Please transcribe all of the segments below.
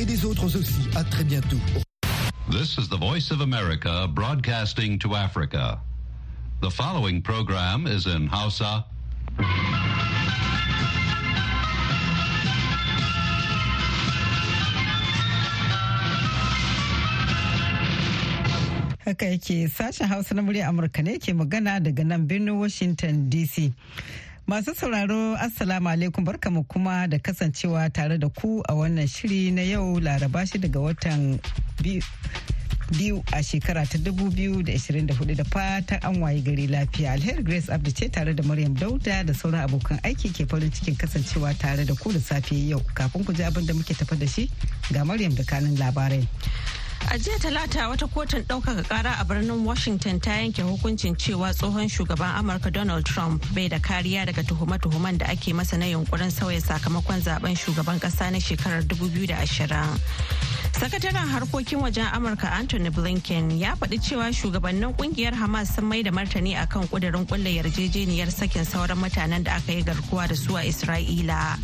et des autres aussi. À très bientôt. This is the Voice of America broadcasting to Africa. The following program is in Hausa. haka yake sashen hausa na murya amurka ne ke magana daga nan birnin washington dc masu sauraro assalamu alaikum. Barkamu kuma da kasancewa tare da ku a wannan shiri na yau laraba shi daga watan biyu a shekara ta 2024 da fatan an waye gari lafiya. Alheri grace abdu ce tare da maryam dauda da sauran abokan aiki ke farin cikin kasancewa tare da ku da safe yau. Kafin ku ji abin da muke tafa da shi ga maryam da kanin labarai. A jiya talata wata kotun ɗaukaka ƙara a birnin Washington ta yanke hukuncin cewa tsohon shugaban Amurka Donald Trump bai da kariya daga tuhume-tuhumen da ake masa na yunkurin sauya sakamakon zaɓen shugaban ƙasa na shekarar 2020. Sakataren harkokin wajen Amurka Anthony Blinken ya faɗi cewa shugabannin ƙungiyar Hamas sun mai da martani akan kudirin kulle yarjejeniyar sakin sauran mutanen da aka yi garkuwa da su a Isra'ila.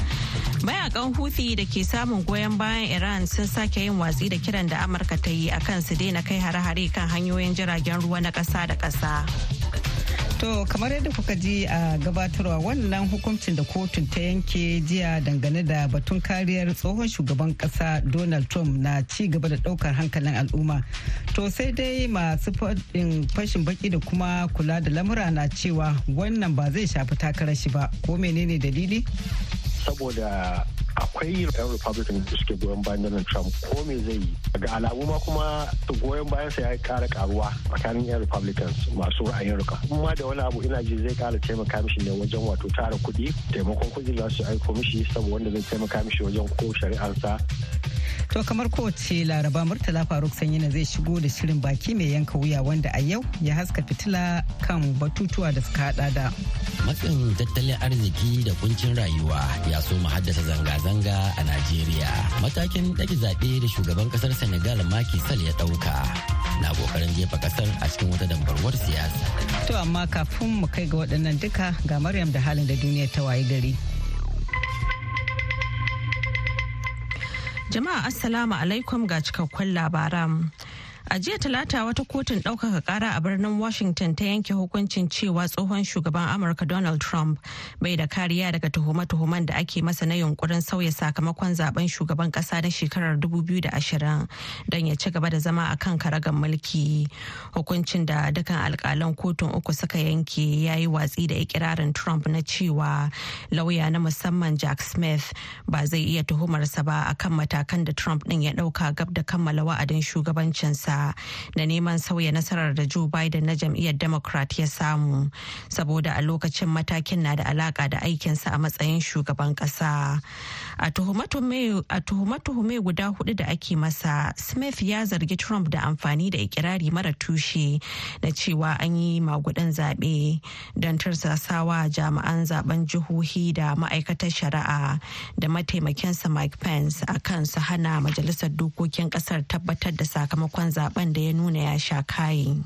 Mayakan Houthi da ke samun goyon bayan Iran sun sake yin watsi da kiran da Amurka ta yi akan su daina kai hare-hare kan hanyoyin jiragen ruwa na ƙasa da ƙasa. To kamar yadda kuka ji a gabatarwa wannan hukuncin da kotun ta yanke jiya dangane da batun kariyar tsohon shugaban kasa Donald Trump na ci gaba da ɗaukar hankalin al'umma. To sai dai masu fashin baki da kuma kula da lamura na cewa wannan ba zai shafi takarar shi ba. Ko menene dalili? Saboda akwai yan republican da suke goyon bayan donald trump ko me zai yi daga alamu ma kuma goyon bayan sa ya kara karuwa tsakanin yan republicans masu ra'ayin riƙa kuma da wani abu ina ji zai kara taimaka mishi ne wajen wato tara kuɗi taimakon kuɗi za su aiko mishi saboda wanda zai taimaka mishi wajen ko shari'arsa To kamar kowace laraba Murtala Faruk Sanyina zai shigo da shirin baki mai yanka wuya wanda a yau ya haska fitila kan batutuwa da suka hada da. Matsin tattalin arziki da kuncin rayuwa ya so mu haddasa zanga-zanga a Najeriya. Matakin ɗage zaɓe da shugaban ƙasar Senegal Macky Sall ya ɗauka na ƙoƙarin jefa ƙasar a cikin wata dambarwar siyasa. To amma kafin mu kai ga waɗannan duka ga Maryam da halin da duniya ta wayi gari. Jama'a Assalamu alaikum ga cikakkun labaran. A jiya talata wata kotun ɗaukaka ƙara a birnin Washington ta yanke hukuncin cewa tsohon shugaban Amurka Donald Trump bai da kariya daga tuhume-tuhumen da ake masa na yunkurin sauya sakamakon zaɓen shugaban ƙasa na shekarar 2020 don ya ci gaba da zama a kan karagar mulki. Hukuncin da dukkan alƙalan kotun uku suka yanke ya yi watsi da ikirarin Trump na cewa lauya na musamman Jack Smith ba zai iya tuhumarsa ba akan matakan da Trump ɗin ya ɗauka gab da kammala wa'adin shugabancinsa. Na neman sauya nasarar da Joe Biden na jam'iyyar Democrat ya samu saboda a lokacin matakin na da alaka da aikinsa a matsayin shugaban kasa. A tuhume-tuhume guda huɗu da ake masa, Smith ya zargi Trump da amfani da ikirari mara tushe na cewa an yi magudan zaɓe don tursasawa jami'an zaɓen jihohi da ma'aikatar shari'a da mataimakinsa Mike Pence a kan su hana majalisar dokokin ƙasar tabbatar da sakamakon zaɓen zaɓen da ya nuna ya sha kayi.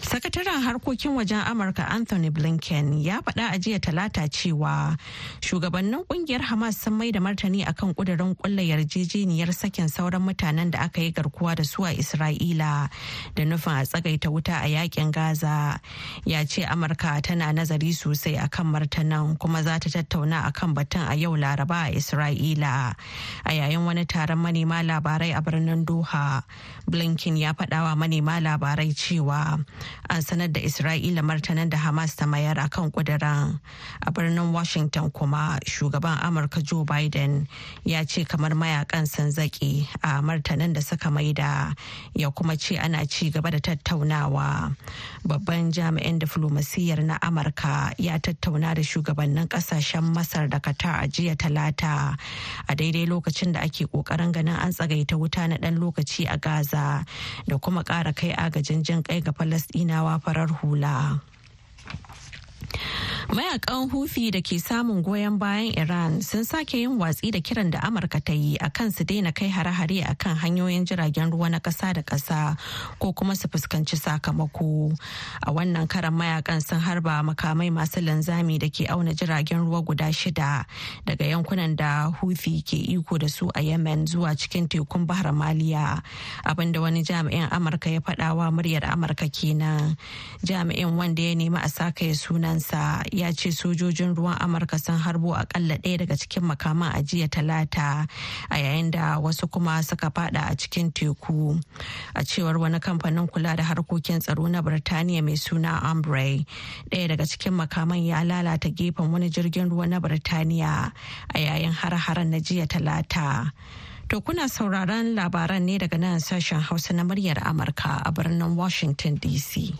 Sakataren harkokin wajen Amurka Anthony Blinken ya faɗa a jiya talata cewa shugabannin ƙungiyar Hamas sun mai da martani akan kudirin kulla yarjejeniyar sakin sauran mutanen da aka yi garkuwa da su a Isra'ila da nufin a tsagaita wuta a yaƙin Gaza. Ya ce Amurka tana nazari sosai akan martanan kuma za ta tattauna akan batun a yau Laraba a Isra'ila. A yayin wani taron manema labarai a birnin Doha, Blinken ya faɗawa manema labarai cewa an sanar da isra'ila martanin da hamas ta mayar a kan kudiran a birnin washington kuma shugaban amurka joe biden ya ce kamar mayaƙan sun zaki a martanin da suka maida ya kuma ce ana ci gaba da tattaunawa. Babban jami'in diflomasiyyar na amurka ya tattauna da shugabannin ƙasashen masar da qatar a jiya talata a daidai lokacin da ake ƙoƙarin ganin an tsagaita wuta na dan lokaci a gaza da kuma ƙara kai agajin jin kai ga falasɗinawa farar hula. Mayakan Hufi da ke samun goyon bayan Iran sun sake yin watsi da kiran da Amurka ta yi a kan su daina kai hare-hare a kan hanyoyin jiragen ruwa na ƙasa da ƙasa ko kuma su fuskanci sakamako. A wannan karan mayaƙan sun harba makamai masu linzami da ke auna jiragen ruwa guda shida daga yankunan da Hufi ke iko da su a Yemen zuwa cikin tekun Bahar Maliya abin da wani jami'in Amurka ya faɗawa muryar Amurka kenan. Jami'in wanda ya nemi a sakaye sunansa ya ce sojojin ruwan amurka sun harbo akalla ɗaya daga cikin makaman a jiya talata a yayin da wasu kuma suka fada a cikin teku a cewar wani kamfanin kula da harkokin tsaro na birtaniya mai suna ambre ɗaya daga cikin makaman ya lalata gefen wani jirgin ruwa na birtaniya a yayin har-haren na jiya talata To kuna sauraron labaran ne daga nan sashen Hausa na muryar Amurka a birnin Washington DC.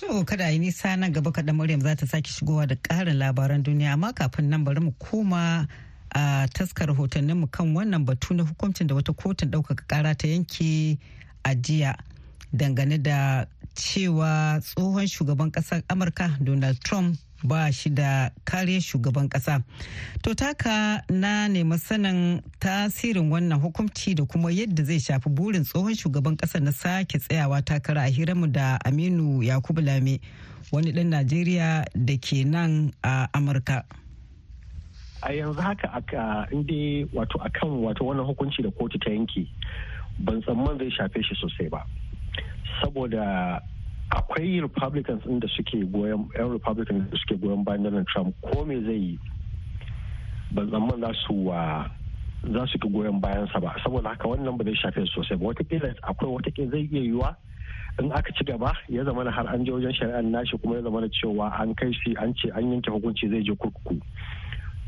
To kada yi nisa nan gaba kaɗan Maryam za ta sake shigowa da ƙarin labaran duniya amma kafin nan bari mu koma a taskar rahotanninmu kan wannan batu na hukuncin da wata kotun ɗaukaka ƙara ta yanke a jiya dangane da cewa tsohon shugaban ƙasar Amurka Donald Trump ba shi da kare shugaban kasa. To taka na nemi sanin tasirin wannan hukunci da kuma yadda zai shafi burin tsohon shugaban kasa na sake tsayawa takara a hiranmu da Aminu Yakubu Lame wani ɗan Najeriya da ke nan a Amurka. A yanzu haka aka inda wato akan wato wannan hukunci da kotu ta yanke ban tsamman zai shafe shi sosai ba. Saboda akwai republicans da suke goyon yan republicans da suke goyon bayan donald trump ko me zai yi? Ban zaman za su wa za su ki goyon bayansa ba. Saboda haka wannan ba zai shafe sosai ba. Watakila akwai wataƙila zai iya yiwuwa in aka ci gaba ya zama har an je wajen shari'ar nashi kuma ya zama cewa an kai shi an ce an yanke hukunci zai je kurkuku.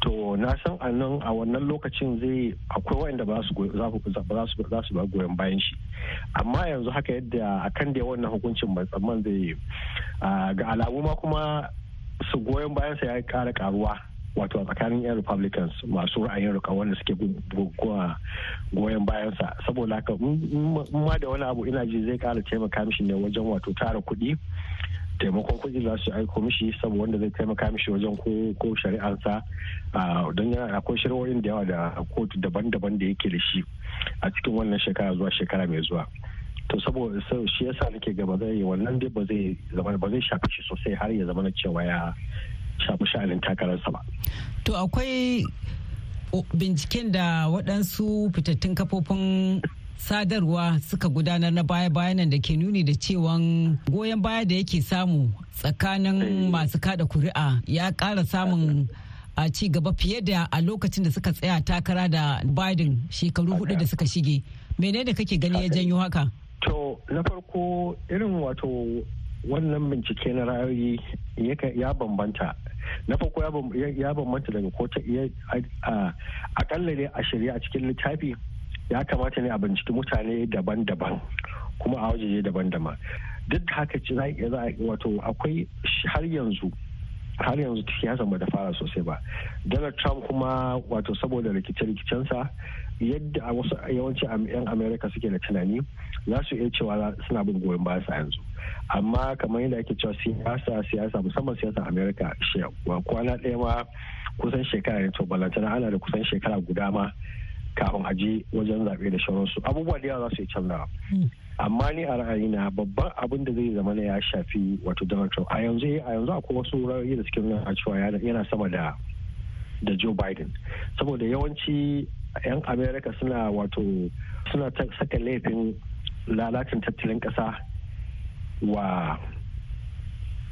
To na san a nan a wannan lokacin zai akwai wanda ba su za su ba goyon bayan shi. Amma yanzu haka yadda akan da wannan hukuncin mai tsamman zai ga alamu ma kuma su goyon bayan sa ya kara karuwa wato a tsakanin yan republicans masu ra'ayin riƙa wanda suke goyon bayansa saboda haka ma da wani abu ina ji zai kara taimaka mishi ne wajen wato tara kuɗi taimakon kuɗi za su aiko mishi saboda wanda zai taimaka mishi wajen ko shari'arsa. Don yana akwai shari'o'in da yawa da kotu daban-daban da yake da shi a cikin wannan shekara zuwa shekara mai zuwa. To saboda shi yasa nake gaba zai wannan dai ba zai zama ba zai shafi shi sosai har ya zama na cewa ya shafi sha'anin takararsa ba. To akwai binciken da waɗansu fitattun kafofin sadarwa suka gudanar na baya-bayan da ke nuni da cewa goyon baya da yake samu tsakanin eh. masu kada kuri'a ya kara samun a ci gaba fiye da a lokacin da suka tsaya takara da Biden shekaru huɗu da suka shige. Menene kake gani ya janyo haka? To, na farko irin wato wannan bincike na ra'ayi ya bambanta na farko ya bambanta daga ko ta akalla ne a shirya a cikin littafi ya kamata ne a binciki mutane daban-daban kuma a wajeje daban-daban. Duk da haka ci za a wato akwai har yanzu har yanzu siyasa ba da fara sosai ba. Donald trump kuma wato saboda rikice-rikicensa yadda wasu yawanci yan america suke da tunani za su iya cewa suna bin goyon baya sa yanzu. Amma kamar yadda ake cewa siyasa siyasa musamman siyasar america kwana ɗaya ma kusan shekara ne to balantana ana da kusan shekara guda ma kafin aje wajen zaɓe da sauransu. Abubuwa da yawa za su yi canza. Hmm. amma ni a ra'ayina babban abin da zai zama ya shafi wato donald trump. A yanzu a yanzu akwai wasu ra'ayi da suke nuna cewa yana sama da da joe biden. Saboda yawanci 'yan america suna wato suna saka laifin lalacin tattalin ƙasa wa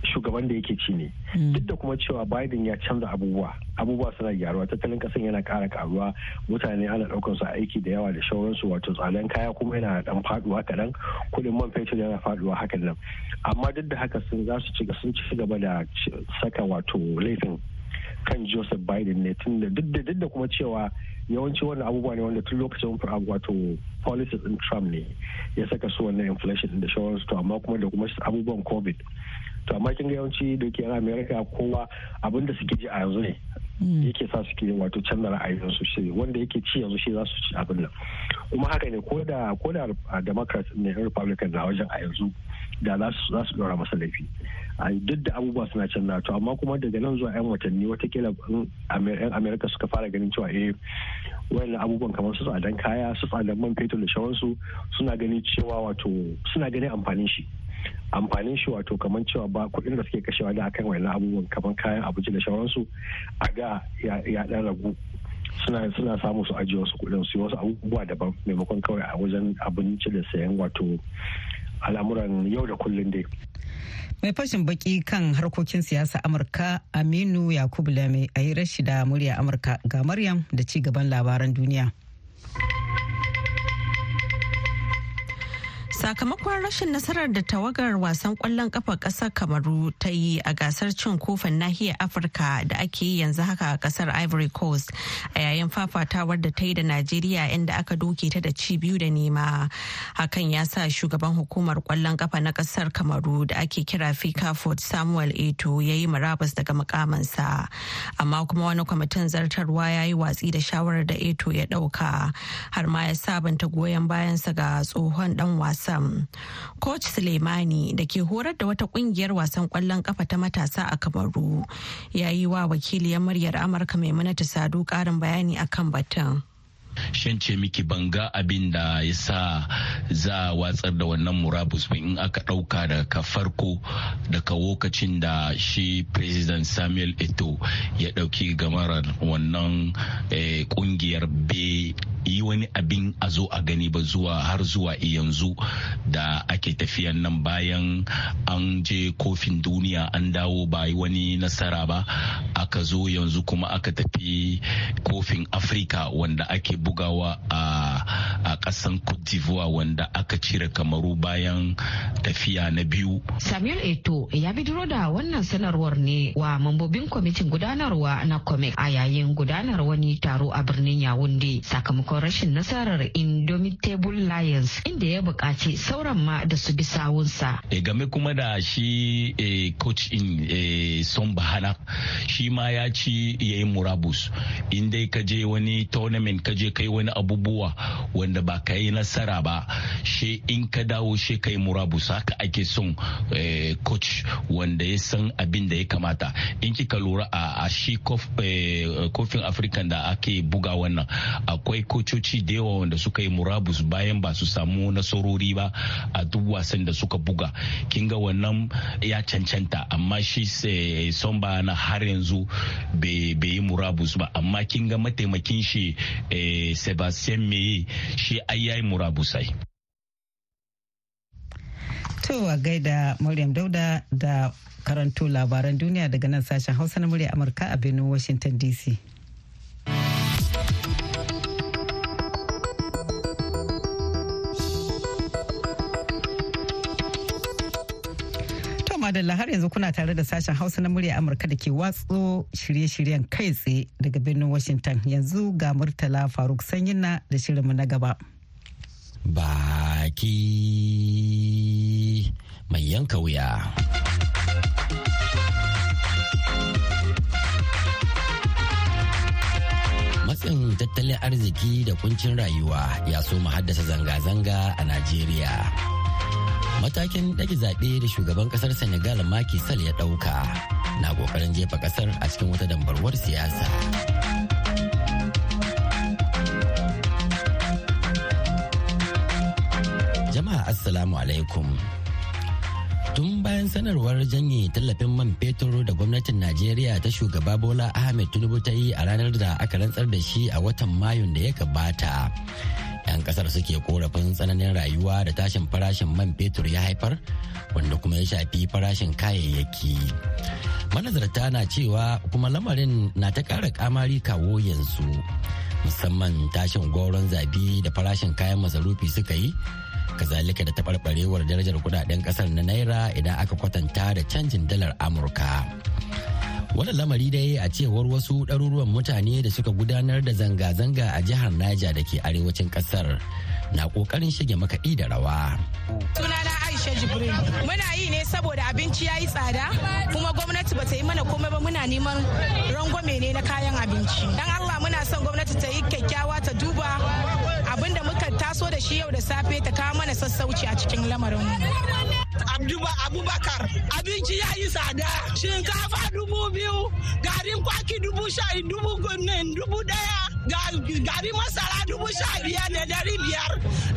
shugaban da yake ci ne hmm. duk da kuma cewa biden ya canza abubuwa abubuwa suna gyaruwa tattalin kasan yana kara karuwa mutane ana ɗaukar su aiki da yawa da shauransu wato tsadan kaya kuma yana dan faɗuwa kadan kuɗin man fetur yana faɗuwa hakan nan amma duk da haka sun za su ci sun ci gaba da saka wato laifin kan joseph biden ne tun da duk da kuma cewa yawanci wannan abubuwa ne wanda tun lokacin wato policies din trump ne ya saka su wannan inflation da shauransu to amma kuma da kuma abubuwan covid. To amma kin ga yawanci da ke america kowa abin da suke ji a yanzu ne hmm. yake sa suke wato canza ra'ayin su shi wanda yake ci yanzu shi za su ci abin nan. Kuma haka ne ko da ko da democrat ne republican na wajen a yanzu da za su ɗora masa laifi. Duk da abubuwa suna canza to amma kuma daga nan zuwa 'yan watanni wataƙila yan amerika suka fara ganin cewa eh wayannan abubuwan kamar su tsadan kaya su tsadan man fetur da shawansu suna ganin cewa wato suna ganin amfanin shi. Amfanin shi wato kamar cewa ba kuɗin da suke kashewa da akan wayannan abubuwan kamar kayan abinci da shawansu a ga ya dan ragu. Suna suna samu su ajiye wasu kuɗin su wasu abubuwa daban maimakon kawai a wajen abinci da sayan wato al'amuran yau da kullum dai. Mai fashin baki kan harkokin siyasa amurka aminu yakubu lame a yi rashi da murya amurka ga maryam da ci gaban labaran duniya. Sakamakon rashin nasarar da tawagar wasan ƙwallon kafa ƙasar kamaru ta yi a gasar cin kofin nahiyar afirka da ake yi yanzu haka a ƙasar ivory coast a yayin fafatawar da ta yi da najeriya inda aka doke ta da ci biyu da nema. Hakan ya sa shugaban hukumar ƙwallon kafa na ƙasar kamaru da ake kira fika ford samuel eto ya yi murabus daga mukamansa. Amma kuma wani kwamitin zartarwa ya yi watsi da shawarar da eto ya ɗauka har ma ya sabanta goyon bayansa ga tsohon dan wasa wasan. Coach Suleimani da ke horar da wata ƙungiyar wasan ƙwallon kafa ta matasa a Kamaru ya yi wa wakiliyar muryar Amurka Maimunatu Sadu karin bayani akan batun. shan ce miki banga abin da ya sa za a watsar da wannan murabus in aka ɗauka daga farko daga lokacin da shi president samuel eto ya ɗauki gamarar wannan ƙungiyar be yi wani abin a zo a gani ba zuwa har zuwa yanzu da ake tafiyan nan bayan an je kofin duniya an dawo ba yi wani nasara ba aka zo yanzu kuma aka tafi kofin afirka wanda ake bugawa a kasan cote d'ivoire wanda aka cire kamaru bayan tafiya na biyu. Samuel eto ya bidiro da wannan sanarwar ne wa mambobin kwamitin gudanarwa na comic a yayin gudanar wani taro a birnin yawunde sakamakon rashin nasarar indomitable lions inda ya buƙaci sauran ma da su bi sawunsa. E game kuma da shi e, coach in e, son bahana shi ma ya ci yayin murabus. Inda ka je wani tournament ka je kai wani abubuwa wanda ba ka yi nasara ba shi in ka dawo shi kai murabus. Haka ake son eh, coach wanda ya san abin da ya kamata. In kika lura a, a shi kofin african da ake buga wannan akwai kococi da yawa wanda suka yi murabus bayan ba su samu nasarori ba a duk wasan da suka buga kin ga wannan ya cancanta amma shi son ba na har yanzu bai yi murabus ba amma kin ga mataimakin shi eh, Sebastien Meye shi ai yayi murabusai. To a gaida Maryam Dauda da karanto labaran duniya daga nan sashen Hausa na murya Amurka a birnin Washington DC. Madalla har yanzu kuna tare da sashen hausa na murya amurka da ke watso shirye-shiryen kai tsaye daga birnin washington. Yanzu ga murtala faruk sanyina da shirinmu na gaba. Baki mai yanka wuya. Matsin tattalin arziki da kuncin rayuwa ya so haddasa zanga-zanga a najeriya. Matakin ɗage zaɓe da shugaban ƙasar senegal Macky Sall ya ɗauka na ƙoƙarin jefa ƙasar a cikin wata dambarwar siyasa. Jama'a assalamu alaikum. Tun bayan sanarwar janye tallafin man fetur da gwamnatin najeriya ta shugaba bola ahmed tinubu ta yi a ranar da aka rantsar da shi a watan mayun da ya gabata 'yan ƙasar suke korafin tsananin rayuwa da tashin farashin man fetur ya haifar wanda kuma ya shafi farashin kayayyaki. Manazarta na cewa kuma lamarin na ta ƙara kamari kawo yanzu musamman tashin goron zabi da farashin kayan masarufi suka yi kazalika da taɓarɓarewar darajar kuɗaɗen ƙasar na naira idan aka kwatanta da canjin dalar amurka. Wannan lamari dai a cewar wasu ɗaruruwan mutane da suka gudanar da zanga-zanga a jihar Niger da ke arewacin ƙasar na ƙoƙarin shige makaɗi da rawa. Sunana Aisha Jibril. Muna yi ne saboda abinci ya yi tsada kuma gwamnati ba ta yi mana komai ba muna neman rangwame ne na kayan abinci. Dan Allah muna son gwamnati ta yi kyakkyawa ta duba taso da shi yau da safe ta kawo mana sassauci a cikin lamarin. Abubakar abinci ya yi tsada. Shinkafa dubu biyu garin kwaki dubu sha dubu dubu ɗaya gari masara dubu sha biyar da dari biyar.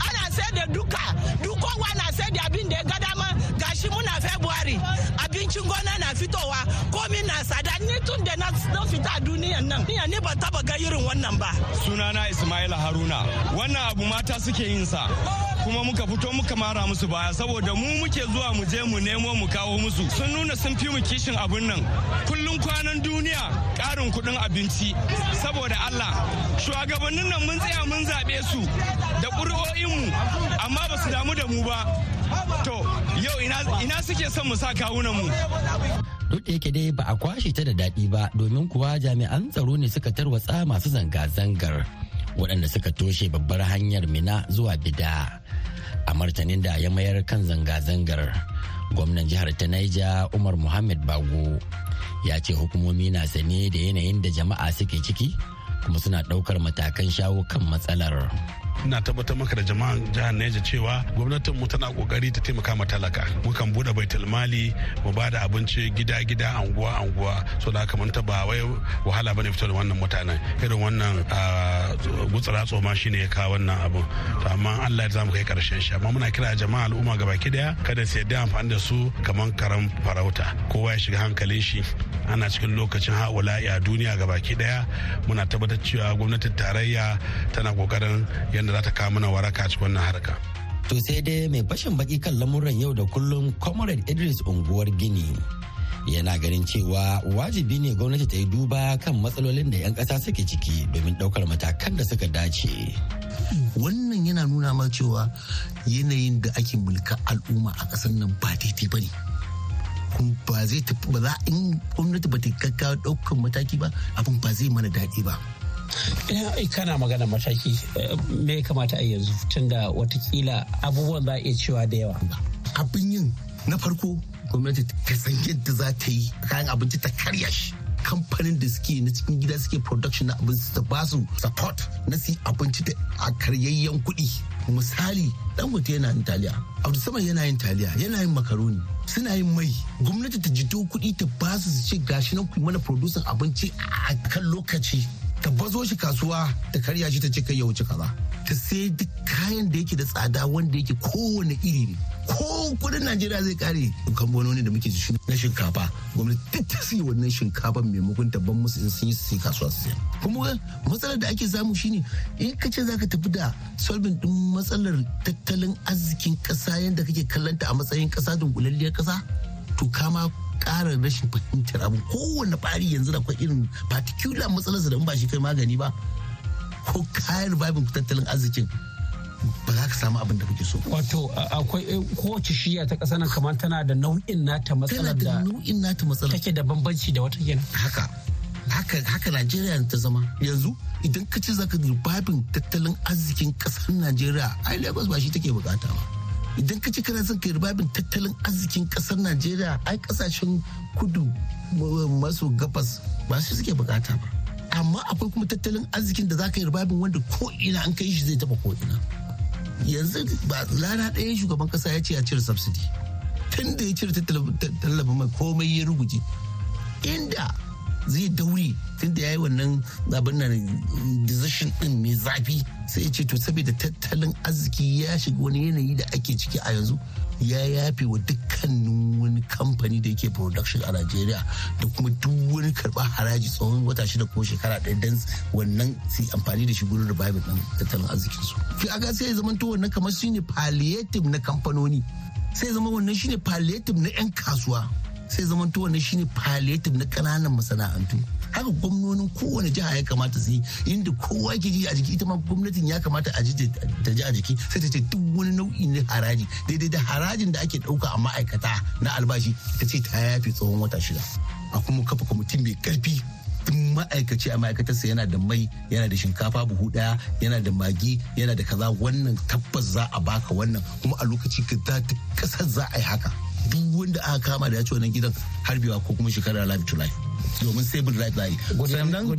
Ana sai da duka duk kowa na sai da abin da ya ga dama. Gashi muna february abincin gona na fitowa komi na tsada. Ni tun da na fita duniyan nan ni ba taba ga irin wannan ba. Sunana ismaila haruna. Wannan abu mata suke yin sa. Kuma muka fito muka mara musu baya saboda mu muke zuwa mu je mu nemo mu kawo musu. Sun nuna sun fi mu kishin abun nan. Kullum kwanan duniya karin kuɗin abinci. Saboda Allah shugabannin nan mun tsaya mun zaɓe su da ƙuri'o'inmu amma ba su damu da mu ba. To yau ina suke son mu sa kawunan mu duk da yake dai ba a kwashe ta da daɗi ba domin kuwa jami'an tsaro ne suka tarwatsa masu zanga-zangar waɗanda suka toshe babbar hanyar mina zuwa bida a martanin da ya mayar kan zanga-zangar gwamnan jihar ta naija umar muhammad bago ya ce hukumomi na sane da yanayin da jama'a suke ciki kuma suna ɗaukar matakan shawo kan matsalar. Ina tabbatar maka da jama'an jihar Neja cewa gwamnatin mu tana ƙoƙari ta taimaka ma talaka. Mukan buɗe baitul mali mu ba da abinci gida gida anguwa anguwa. So da haka mun taba wai wahala ba ne fito da wannan mutanen. Irin wannan gutsara tsoma shine ya kawo wannan abun. To amma Allah ya za mu kai ƙarshen shi. Amma muna kira jama'a al'umma gabaki ɗaya kada su yadda amfani da su kaman karam farauta. Kowa ya shiga hankalin shi. Ana cikin lokacin haula'i a duniya gabaki ɗaya muna tabbatar cewa gwamnatin tarayya tana ƙoƙarin yadda za ta kawo mana waraka cikin wannan harka. To sai dai mai fashin baki kan lamuran yau da kullum Comrade Idris unguwar Gini yana ganin cewa wajibi ne gwamnati ta yi duba kan matsalolin da 'yan ƙasa suke ciki domin ɗaukar matakan da suka dace. Wannan yana nuna ma cewa yanayin da ake mulka al'umma a ƙasar nan ba daidai ba ne. ba zai tafi ba za in gwamnati ba ta gaggawa ɗaukar mataki ba abin ba zai mana daɗi ba. Idan kana magana mataki me kamata a yanzu tunda wataƙila abubuwan za a iya cewa da yawa. Abin yin na farko gwamnati ta san yadda za ta yi kayan abinci ta karya shi. kamfanin da suke na cikin gida suke production na abinci ta ba su support na su abinci da a karyayyen kuɗi misali dangote yana yin taliya abu sama yana yin taliya yana yin makaroni suna yin mai gwamnati ta jito kuɗi ta ba su su ce gashi nan ku mana producing abinci a kan lokaci ta bazo shi kasuwa ta karya shi ta ce kai ya wuce kaza. Ta sai duk kayan da yake da tsada wanda yake kowane iri ne. Ko kuɗin najeriya zai kare. Kamfanoni da muke na shinkafa gwamnati duk ta siya wannan shinkafa maimakon ta ban musu in sun yi sai kasuwa su siya. Kuma matsalar da ake samu shine in ka ce zaka tafi da solving din matsalar tattalin arzikin kasa yadda kake kallanta a matsayin kasa dunkulalliyar kasa to kama ƙara rashin fahimtar abu kowane ɓari yanzu da akwai irin particular matsalarsa da ba shi kai magani ba ko kayan babin tattalin arzikin ba za ka samu abin da kake so. Wato akwai kowace shiya ta ƙasa nan kamar tana da nau'in nata matsalar da nau'in nata matsalar take da bambanci da wata kenan. Haka haka haka Najeriya ta zama yanzu idan ka ce zaka babin tattalin arzikin ƙasar Najeriya ai Lagos ba shi take buƙata ba. Idan ka ce kana son ka ribabin tattalin arzikin ƙasar najeriya ai ƙasashen kudu maso gabas ba su suke buƙata ba. Amma akwai kuma tattalin arzikin da za ka yi ribabin wanda ko ina an kai shi zai taba ko ina yanzu ba rana ɗaya shugaban kasa ya ce ya cire subsidy. Tun da ya cire tallafin mai komai ya ruguje. Inda zai daure tunda ya yi wannan abin nan decision din mai zafi. Sai ya ce to saboda tattalin arziki ya shiga wani yanayi da ake ciki a yanzu ya yafe wa dukkanin wani kamfani da yake production a Najeriya da kuma duk wani karɓar haraji tsawon wata shida ko shekara ɗaya don wannan su amfani da shi gurin revival ɗin tattalin arzikin su. Fi aga sai ya zama to wannan kamar shine palliative na kamfanoni. Sai ya zama wannan shine palliative na 'yan kasuwa. Sai zama to wannan shine palliative na ƙananan masana'antu. haka gwamnonin kowane jiha ya kamata su yi inda kowa ke ji a jiki ita ma gwamnatin ya kamata a ji ta ji a jiki sai ta ce duk wani nau'i na haraji. Daidai da harajin da ake ɗauka a ma'aikata na albashi ta ce ta yafe tsawon wata shida. A kuma kafa kwamitin mai ƙarfi duk ma'aikaci a ma'aikatarsa yana da mai yana da shinkafa buhu ɗaya yana da magi yana da kaza. Wannan tabbas za a baka wannan. Kuma a lokaci ka ƙasar za a yi haka. Duk wanda aka kama da ya ci wannan gidan harbewa ko kuma shekara life to life. Domin civil right zai sannan ko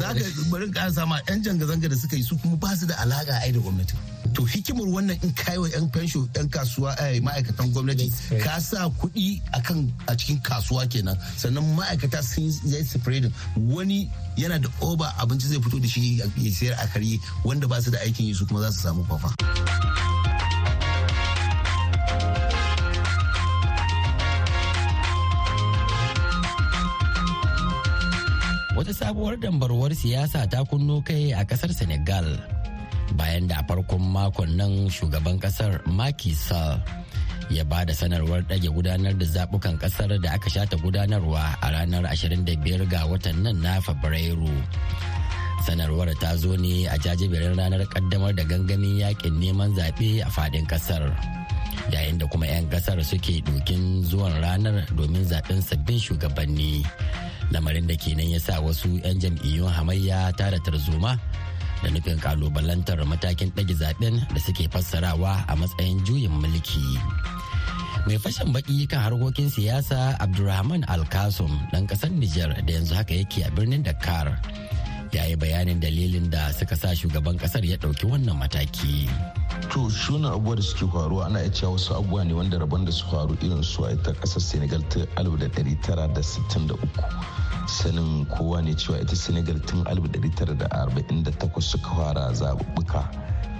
zaka bari ka sama yan zanga-zanga da suka yi su kuma ba su da alaka ai da gwamnati. To hikimar wannan in kai wa yan fensho yan kasuwa ma'aikatan gwamnati ka sa kuɗi akan a cikin kasuwa kenan. Sannan ma'aikata sun yi spreading. Wani yana da oba abinci zai fito da shi ya sayar a karye wanda ba su da aikin yi su kuma za su samu kwafa. Sabuwar dambarwar siyasa ta kunno kai a ƙasar senegal bayan da a farkon makon nan shugaban ƙasar Macky Sall ya ba da sanarwar ɗage gudanar da zaɓukan ƙasar da aka shata gudanarwa a ranar 25 ga watan nan na Fabrairu. Sanarwar ta zo ne a jajiberin ranar ƙaddamar da gangamin yaƙin neman zaɓe a faɗin ƙasar. Yayin da kuma 'yan ƙasar suke dokin zuwan ranar domin zaɓen sabbin shugabanni. Lamarin da kenan ya sa wasu 'yan jam'iyyun hamayya tara tarzoma da nufin kalubalantar matakin ɗage zaɓen da suke fassarawa a matsayin juyin mulki. mai fashin baki kan harkokin siyasa abdulrahman alkasum ɗan ƙasar nijar da yanzu haka yake a birnin dakar ya yi bayanin dalilin da suka sa shugaban ƙasar ya ɗauki wannan mataki to shuna abubuwa da suke faruwa ana iya cewa wasu abubuwa ne wanda rabon da su faru irin su a ita ƙasar senegal ta 1963 sanin kowa ne cewa ita senegal tun 1948 suka fara zaɓuɓɓuka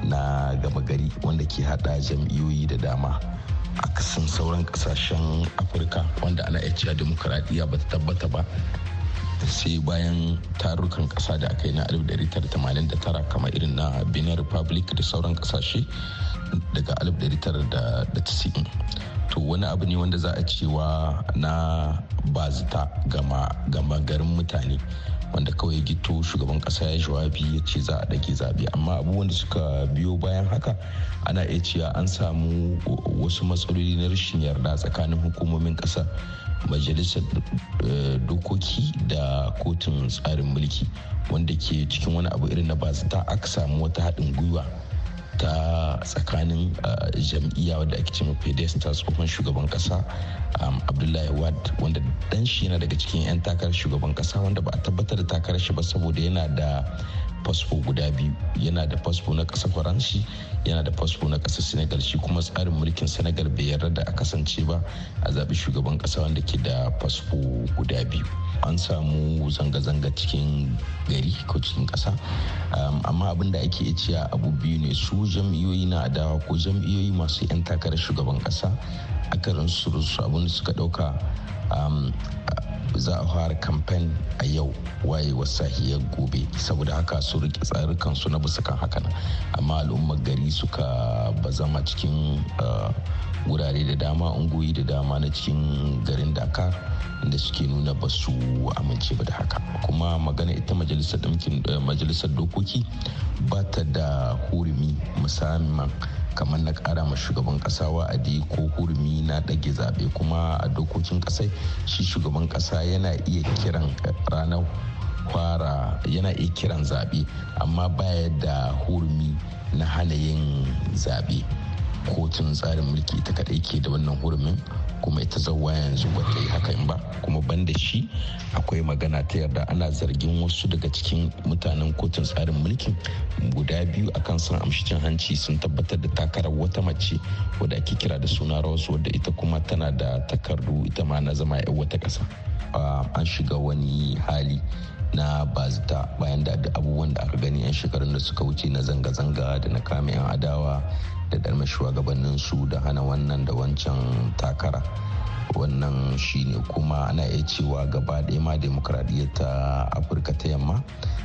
na gama gari wanda ke hada jam'iyyoyi da dama a kasan sauran ƙasashen afirka wanda ana iya cewa demokuraɗiyya ba ta tabbata ba. Sai bayan tarurrukan kasa da aka yi na 1989 kamar irin na benin republic da sauran ƙasashe daga 1990 to wani abu ne wanda za a cewa na bazita gama garin mutane. Wanda kawai gito shugaban kasa ya jawabi ya ce za a dage zaɓe. Amma abubuwan da suka biyo bayan haka ana iya cewa an samu wasu matsaloli na rashin yarda tsakanin hukumomin ƙasa majalisar dokoki da kotun tsarin mulki wanda ke cikin wani abu irin na bazita aka samu wata haɗin gwiwa ta tsakanin jam'iyya wadda ake cewa pds ta tsohon shugaban kasa abdullahi wad wanda dan shi yana daga cikin 'yan takarar shugaban kasa wanda ba a tabbatar da takarar shi ba saboda yana da fasfo guda biyu. Yana da fasfo na ƙasar faranshi yana da fasfo na ƙasar senegal. Shi kuma tsarin mulkin senegal bai yarda da a kasance ba a zaɓi shugaban ƙasa wanda ke da fasfo guda biyu. An samu zanga-zanga cikin gari ko cikin ƙasa. Amma abin da ake cewa abu biyu ne su jam'iyyoyi na adawa ko jam'iyyoyi masu 'yan takarar shugaban ƙasa akarin su abin da suka ɗauka za a fara kamfen a yau wayewar sahiyar gobe. Saboda haka su riƙe tsarukan su na bisa kan haka amma al'ummar gari suka bazama cikin wurare da dama ungoyi da dama na cikin garin dakar da suke nuna ba su amince ba da haka. Kuma magana ita majalisar majalisar dokoki ba ta da hurumi musamman kamar na kara ma shugaban kasa wa'adi ko hurumi na ɗage zaɓe kuma a dokokin ƙasai shi shugaban ƙasa yana iya kiran ranar fara yana iya kiran zaɓe amma baya da hurumi na hana yin zaɓe. Kotun tsarin mulki ta kaɗai ke da wannan hurumin. Kuma ita zauwa yanzu ba ta yi hakan ba. Kuma banda shi akwai magana ta yarda ana zargin wasu daga cikin mutanen kotun tsarin mulkin guda biyu akan sun amshi cin hanci sun tabbatar da takarar wata mace wadda ake kira da suna rawasu wadda ita kuma tana da takardu ita ma na zama 'yan wata ƙasa. An shiga wani hali na bazita bayan da abubuwan da aka gani 'yan shekarun da suka wuce na zanga-zanga da na kame 'yan adawa da dalmar shugabannin su da hana wannan da wancan takara. Wannan shine kuma ana iya cewa gaba ɗaya ma demokradiyyar ta afirka ta yamma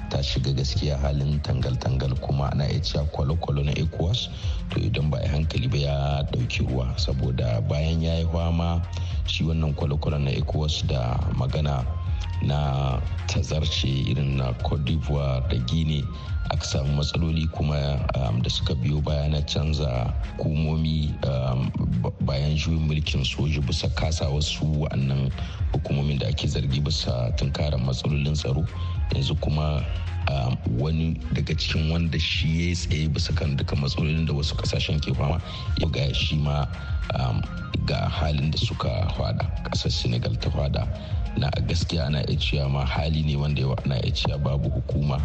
ta shiga gaskiya halin tangal-tangal kuma ana iya cewa kwalo-kwalo na ecowas. To idan ba a hankali ba ya ɗauki ruwa saboda bayan ya yi ma shi wannan kwalo-kwalo na ecowas da magana na tazarce irin na cote d'ivoire da guinea aka samu matsaloli kuma um, da suka biyo baya na canza hukumomi um, bayan juyin mulkin soji bisa kasa wasu wa'annan hukumomin da ake zargi bisa tunkarar matsalolin tsaro. Yanzu kuma wani daga cikin wanda shi ya tsaye bisa kan duka matsalolin da wasu ƙasashen ke fama ya ga shi ma ga halin da suka fada. Kasar senegal ta fada. Na gaskiya ana iya cewa ma hali ne wanda yawa ana iya cewa babu hukuma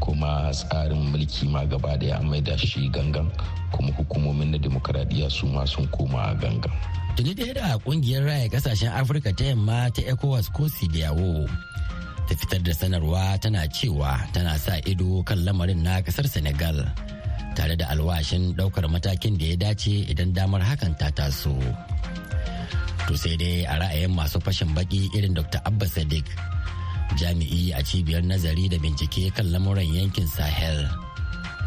kuma tsarin mulki ma gaba da ya maida shi gangan kuma hukumomin na demokaradiyya su ma sun koma gangan. Tuni da da ƙungiyar raya ƙasashen afirka ta yamma ta ecowas ko sidiyawo ta fitar da sanarwa tana cewa tana sa ido kan lamarin na ƙasar senegal tare da alwashin ɗaukar matakin da ya dace idan damar hakan ta taso. To sai dai a ra'ayin masu fashin baki irin dr abba sadiq jami'i a cibiyar nazari da bincike kan lamuran yankin sahel.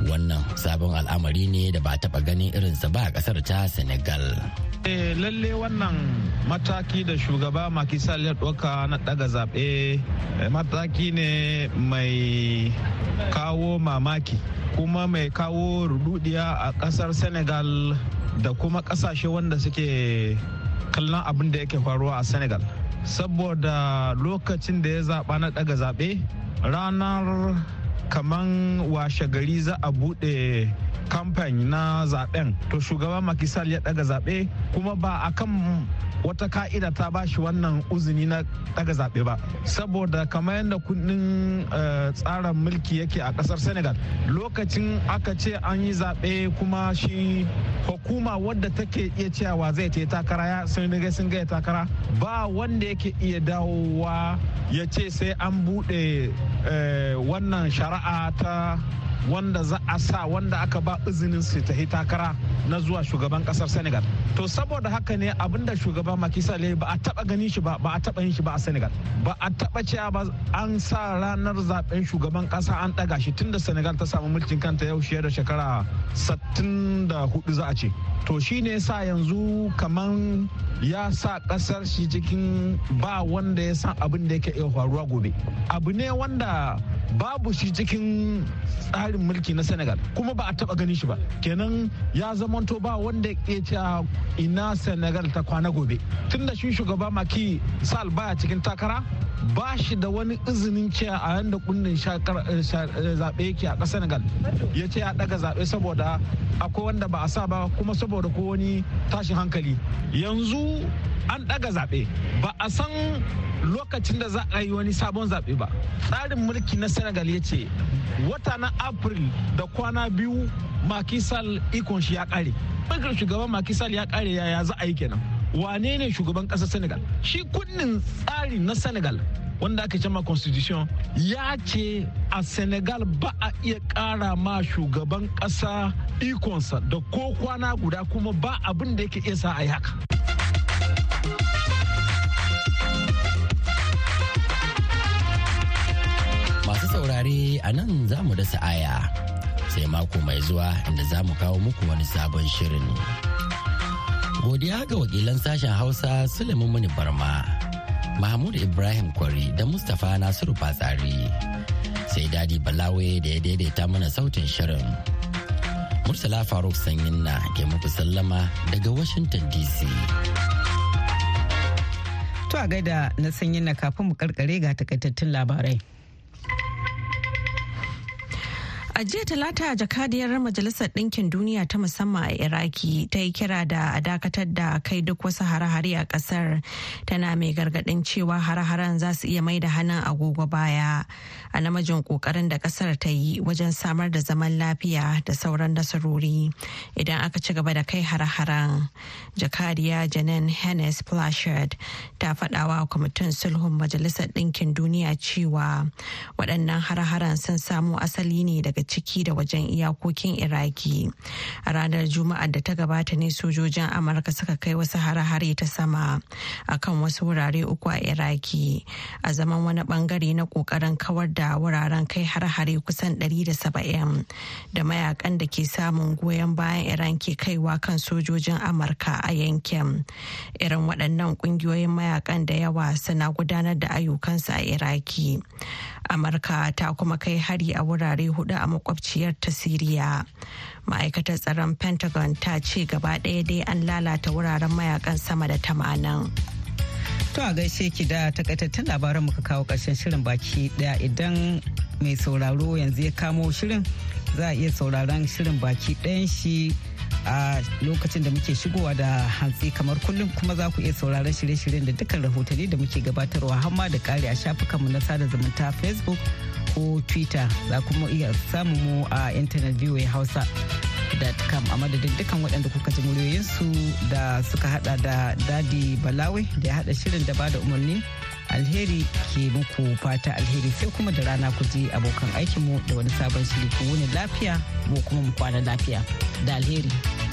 Wannan sabon al'amari ne da ba taɓa ganin irinsa ba a ƙasar ta senegal. Eh, lalle wannan mataki da shugaba makisal ya ɗauka na ɗaga zaɓe eh, mataki ne mai kawo mamaki kuma mai kawo rududiya a ƙasar senegal da kuma ƙasashe wanda suke kallon abin da yake faruwa a senegal. Saboda lokacin da ya zaɓa na ɗaga zaɓe ranar kaman washe gari za a buɗe kamfani na zaɓen to shugaba makisal ya daga zaɓe kuma ba a kan wata ka'ida ta ba shi wannan uzuni na daga zaɓe ba. Saboda kamar yadda kundin eh, tsarin mulki yake a ƙasar senegal lokacin aka ce an yi zaɓe kuma shi hukuma wadda take iya cewa zai ta takara ya sun riga sun gaya takara ba wanda yake iya dawowa ya ce sai an buɗe eh, wannan shari'a ta wanda za a sa wanda aka ba izinin su ta takara na zuwa shugaban ƙasar senegal. To saboda haka ne abin da shugaban makisa ba a taba ganin shi ba ba a taba yin shi ba a senegal. Ba a taba cewa ba an sa ranar zaɓen shugaban kasa an daga shi tunda senegal ta samu mulkin kanta yau shi da shekara 64 za a ce. To shi ne sa yanzu kaman ya sa ƙasar shi cikin ba wanda ya san abin da yake iya faruwa gobe. Abu ne wanda babu shi cikin tsarin mulki na senegal kuma ba a taba gani shi ba. Kenan ya zamanto ba wanda ya ce ina senegal ta kwana gobe. Tun da shi shugaba maki sal baya cikin takara ba shi da wani izinin cewa a yanda kundin zaɓe yake a ƙasar senegal. Ya ce ya ɗaga zaɓe saboda akwai wanda ba a sa ba kuma saboda ko wani tashin hankali. Yanzu an ɗaga zaɓe. Ba a san lokacin da za a yi wani sabon zaɓe ba. Tsarin mulki na senegal ya ce wata na april da kwana biyu makisal ikon shi ya ƙare. Shugaban makisal ya ƙare yaya za a yi kenan? Wane ne shugaban ƙasar senegal? Shi kunnin tsari na senegal wanda aka cema constitution ya ce a senegal ba a iya ƙara ma shugaban ƙasa ikonsa da ko kwana guda kuma ba abin da yake iya sa a yi haka. Saurare a nan za mu dasa aya. Sai mako mai zuwa inda za mu kawo muku wani sabon shirin. Godiya ga wakilan sashen hausa suleiman barma mahmud ibrahim kwari da mustapha nasiru fatsari sai daɗi balawe da ya daidaita mana sautin shirin. Murtala faruk sanyin na ke muku sallama daga washington dc to a gaida na sanyin na kafin mu karkare ga takaitattun labarai. A jiya talata jakadiyar Majalisar Ɗinkin Duniya ta musamman a Iraki ta yi kira da a dakatar da kai duk wasu hare-hare a ƙasar tana mai gargaɗin cewa hare-haren za su iya mai da hannun agogo baya a namijin ƙoƙarin da ƙasar ta yi wajen samar da zaman lafiya da sauran nasarori idan aka ci gaba da kai hare-haren. Jakadiya Janen Hennes Plashard ta faɗawa kwamitin sulhun Majalisar Ɗinkin Duniya cewa waɗannan hare-haren sun samo asali ne daga ciki da wajen iyakokin iraki. A ranar juma'ar da ta gabata ne sojojin amurka suka kai wasu hare-hare ta sama akan wasu wurare uku a iraki. A zaman wani ɓangare na ƙoƙarin kawar da wuraren kai hare-hare kusan 170 da mayaƙan da ke samun goyon bayan iran ke kaiwa kan sojojin amurka a yankin. Irin waɗannan ƙungiyoyin mayaƙan da yawa suna gudanar da ayyukansu a iraki. Amurka ta kuma kai hari a wurare huɗu a makwabciyar ta siriya. Ma'aikatar tsaron pentagon ta ce gaba ɗaya dai an lalata wuraren mayaƙan sama da tamanin. To a gaishe ki da takaitattun labaran muka kawo ƙarshen shirin baki ɗaya idan mai sauraro yanzu ya kamo shirin za a iya sauraron shirin baki ɗayan shi a lokacin da muke shigowa da hantsi kamar kullum. Kuma za ku iya sauraron shirye-shiryen da dukkan rahotanni da muke gabatarwa hamma da kare a shafukanmu na sada zumunta facebook ko twitter. Za kuma iya samun mu a intanet voa hausa com a madadin dukkan waɗanda kuka ji muryoyinsu da suka hada da daɗi balawe da ya hada shirin da ba da umarni. Alheri ke muku fata alheri sai kuma da rana ku ji abokan aikinmu da wani sabon shiri. Ku wuni lafiya ko kuma mu kwana lafiya. Da alheri.